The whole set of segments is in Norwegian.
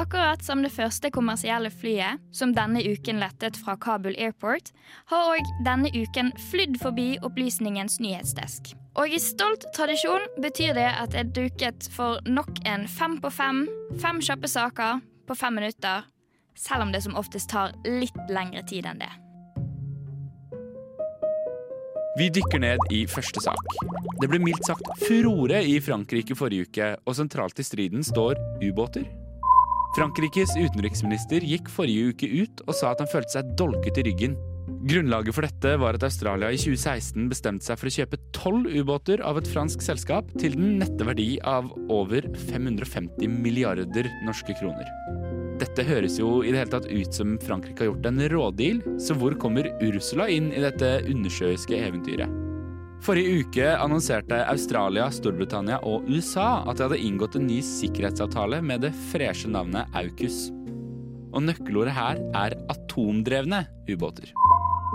Akkurat som det første kommersielle flyet, som denne uken lettet fra Kabul Airport, har òg denne uken flydd forbi opplysningens nyhetsdesk. Og i stolt tradisjon betyr det at er duket for nok en fem på fem, fem kjappe saker på fem minutter, selv om det som oftest tar litt lengre tid enn det. Vi dykker ned i første sak. Det ble mildt sagt furore i Frankrike forrige uke, og sentralt i striden står ubåter. Frankrikes utenriksminister gikk forrige uke ut og sa at han følte seg dolket i ryggen. Grunnlaget for dette var at Australia i 2016 bestemte seg for å kjøpe tolv ubåter av et fransk selskap til den nette verdi av over 550 milliarder norske kroner. Dette høres jo i det hele tatt ut som Frankrike har gjort en rådeal, så hvor kommer Ursula inn i dette undersjøiske eventyret? Forrige uke annonserte Australia, Storbritannia og USA at de hadde inngått en ny sikkerhetsavtale med det freshe navnet AUKUS. Og nøkkelordet her er atomdrevne ubåter.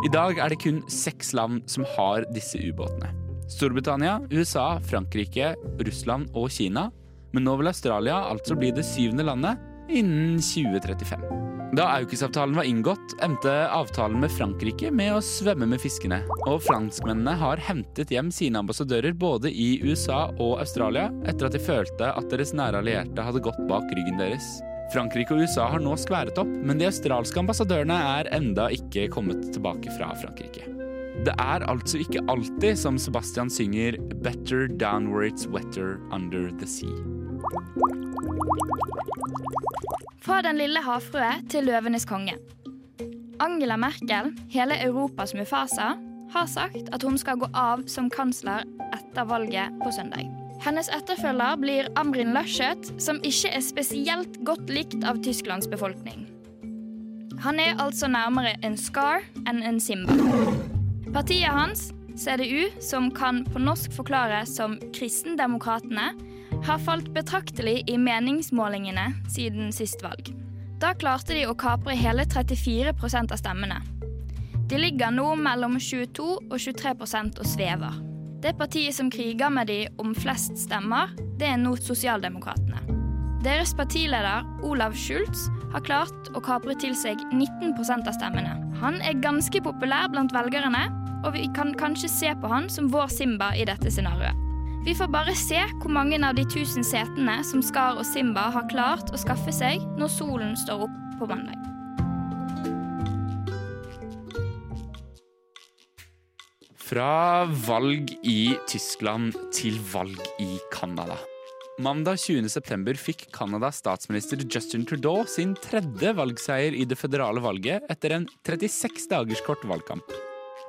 I dag er det kun seks land som har disse ubåtene. Storbritannia, USA, Frankrike, Russland og Kina. Men nå vil Australia altså bli det syvende landet innen 2035. Da AUKUS-avtalen var inngått, endte avtalen med Frankrike med å svømme med fiskene. Og franskmennene har hentet hjem sine ambassadører både i USA og Australia etter at de følte at deres nære allierte hadde gått bak ryggen deres. Frankrike og USA har nå skværet opp, men de australske ambassadørene er enda ikke kommet tilbake fra Frankrike. Det er altså ikke alltid som Sebastian synger 'Better down where it's wetter under the sea'. Fra den lille havfrue til løvenes konge. Angela Merkel, hele Europas Mufasa, har sagt at hun skal gå av som kansler etter valget på søndag. Hennes etterfølger blir Amrin Laschet, som ikke er spesielt godt likt av Tysklands befolkning. Han er altså nærmere en Scar enn en Simba. Partiet hans, CDU, som kan på norsk forklares som Kristendemokratene, har falt betraktelig i meningsmålingene siden sist valg. Da klarte de å kapre hele 34% av stemmene. De ligger nå mellom 22 og 23% og svever. Det partiet som kriger med de om flest stemmer, det er nå Sosialdemokratene. Deres partileder Olav Schultz har klart å kapre til seg 19% av stemmene. Han er ganske populær blant velgerne, og vi kan kanskje se på han som vår Simba i dette scenarioet. Vi får bare se hvor mange av de tusen setene som Skar og Simba har klart å skaffe seg når solen står opp på mandag. Fra valg i Tyskland til valg i Canada. Mandag 20.9 fikk Canadas statsminister Justin Trudeau sin tredje valgseier i det føderale valget etter en 36 dagers kort valgkamp.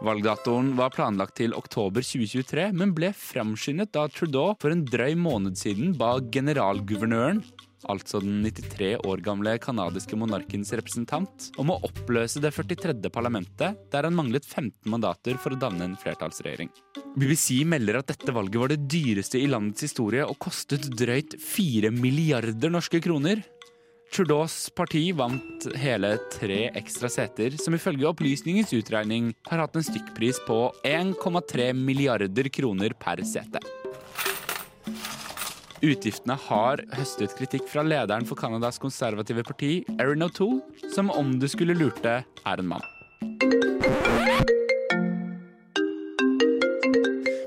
Valgdatoen var planlagt til oktober 2023, men ble framskyndet da Trudeau for en drøy måned siden ba generalguvernøren, altså den 93 år gamle canadiske monarkens representant, om å oppløse det 43. parlamentet, der han manglet 15 mandater for å danne en flertallsregjering. BBC melder at dette valget var det dyreste i landets historie og kostet drøyt 4 milliarder norske kroner. Trudeaus parti vant hele tre ekstra seter, som ifølge opplysningens utregning har hatt en stykkpris på 1,3 milliarder kroner per sete. Utgiftene har høstet kritikk fra lederen for Canadas konservative parti, Erin O'Toole, som om du skulle lurte, er en mann.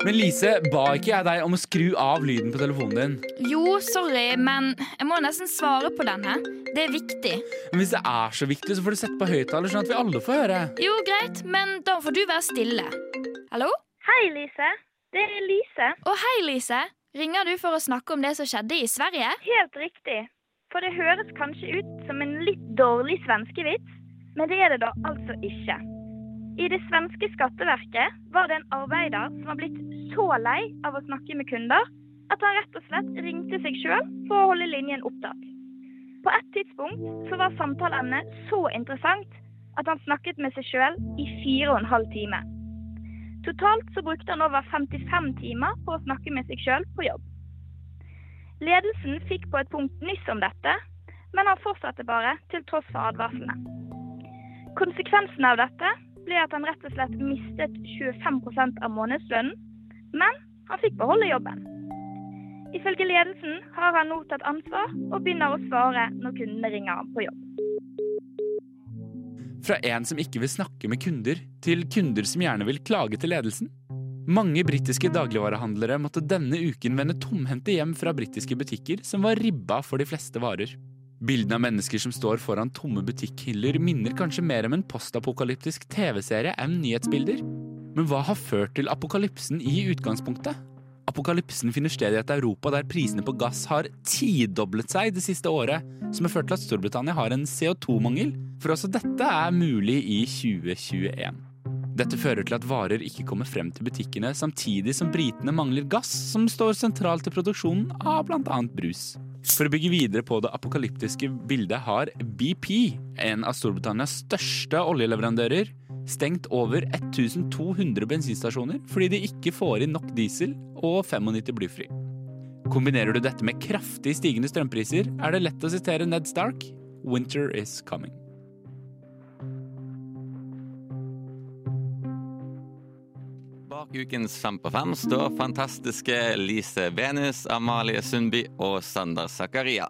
Men Lise, ba ikke jeg deg om å skru av lyden på telefonen din? Jo, sorry, men jeg må nesten svare på denne. Det er viktig. Men Hvis det er så viktig, så får du sette på høyttaler, sånn at vi alle får høre. Jo, greit, men da får du være stille. Hallo? Hei, Lise. Det er Lise. Å, hei, Lise. Ringer du for å snakke om det som skjedde i Sverige? Helt riktig. For det høres kanskje ut som en litt dårlig svenskevits, men det er det da altså ikke. I det svenske skatteverket var det en arbeider som var blitt så lei av å snakke med kunder at han rett og slett ringte seg sjøl for å holde linjen opptatt. På et tidspunkt så var samtaleemnet så interessant at han snakket med seg sjøl i fire og en halv time. Totalt så brukte han over 55 timer på å snakke med seg sjøl på jobb. Ledelsen fikk på et punkt nyss om dette, men han fortsatte bare til tross for advarslene. Konsekvensen av dette ble at han rett og slett mistet 25% av månedslønnen, men han fikk beholde jobben. Ifølge ledelsen har han nå tatt ansvar og begynner å svare når kundene ringer ham på jobb. Fra en som ikke vil snakke med kunder, til kunder som gjerne vil klage til ledelsen. Mange britiske dagligvarehandlere måtte denne uken vende tomhendte hjem fra britiske butikker som var ribba for de fleste varer. Bildene av mennesker som står foran tomme butikkhyller, minner kanskje mer om en postapokalyptisk TV-serie enn nyhetsbilder. Men hva har ført til apokalypsen i utgangspunktet? Apokalypsen finner sted i et Europa der prisene på gass har tidoblet seg det siste året, som har ført til at Storbritannia har en CO2-mangel. For også dette er mulig i 2021. Dette fører til at varer ikke kommer frem til butikkene, samtidig som britene mangler gass, som står sentralt i produksjonen av bl.a. brus. For å bygge videre på det apokalyptiske bildet har BP, en av Storbritannias største oljeleverandører, stengt over 1200 bensinstasjoner fordi de ikke får inn nok diesel og 95 blyfri. Kombinerer du dette med kraftig stigende strømpriser, er det lett å sitere Ned Stark 'Winter is coming'. Bak ukens Fem på fem står fantastiske Lise Venus, Amalie Sundby og Sander Zakaria.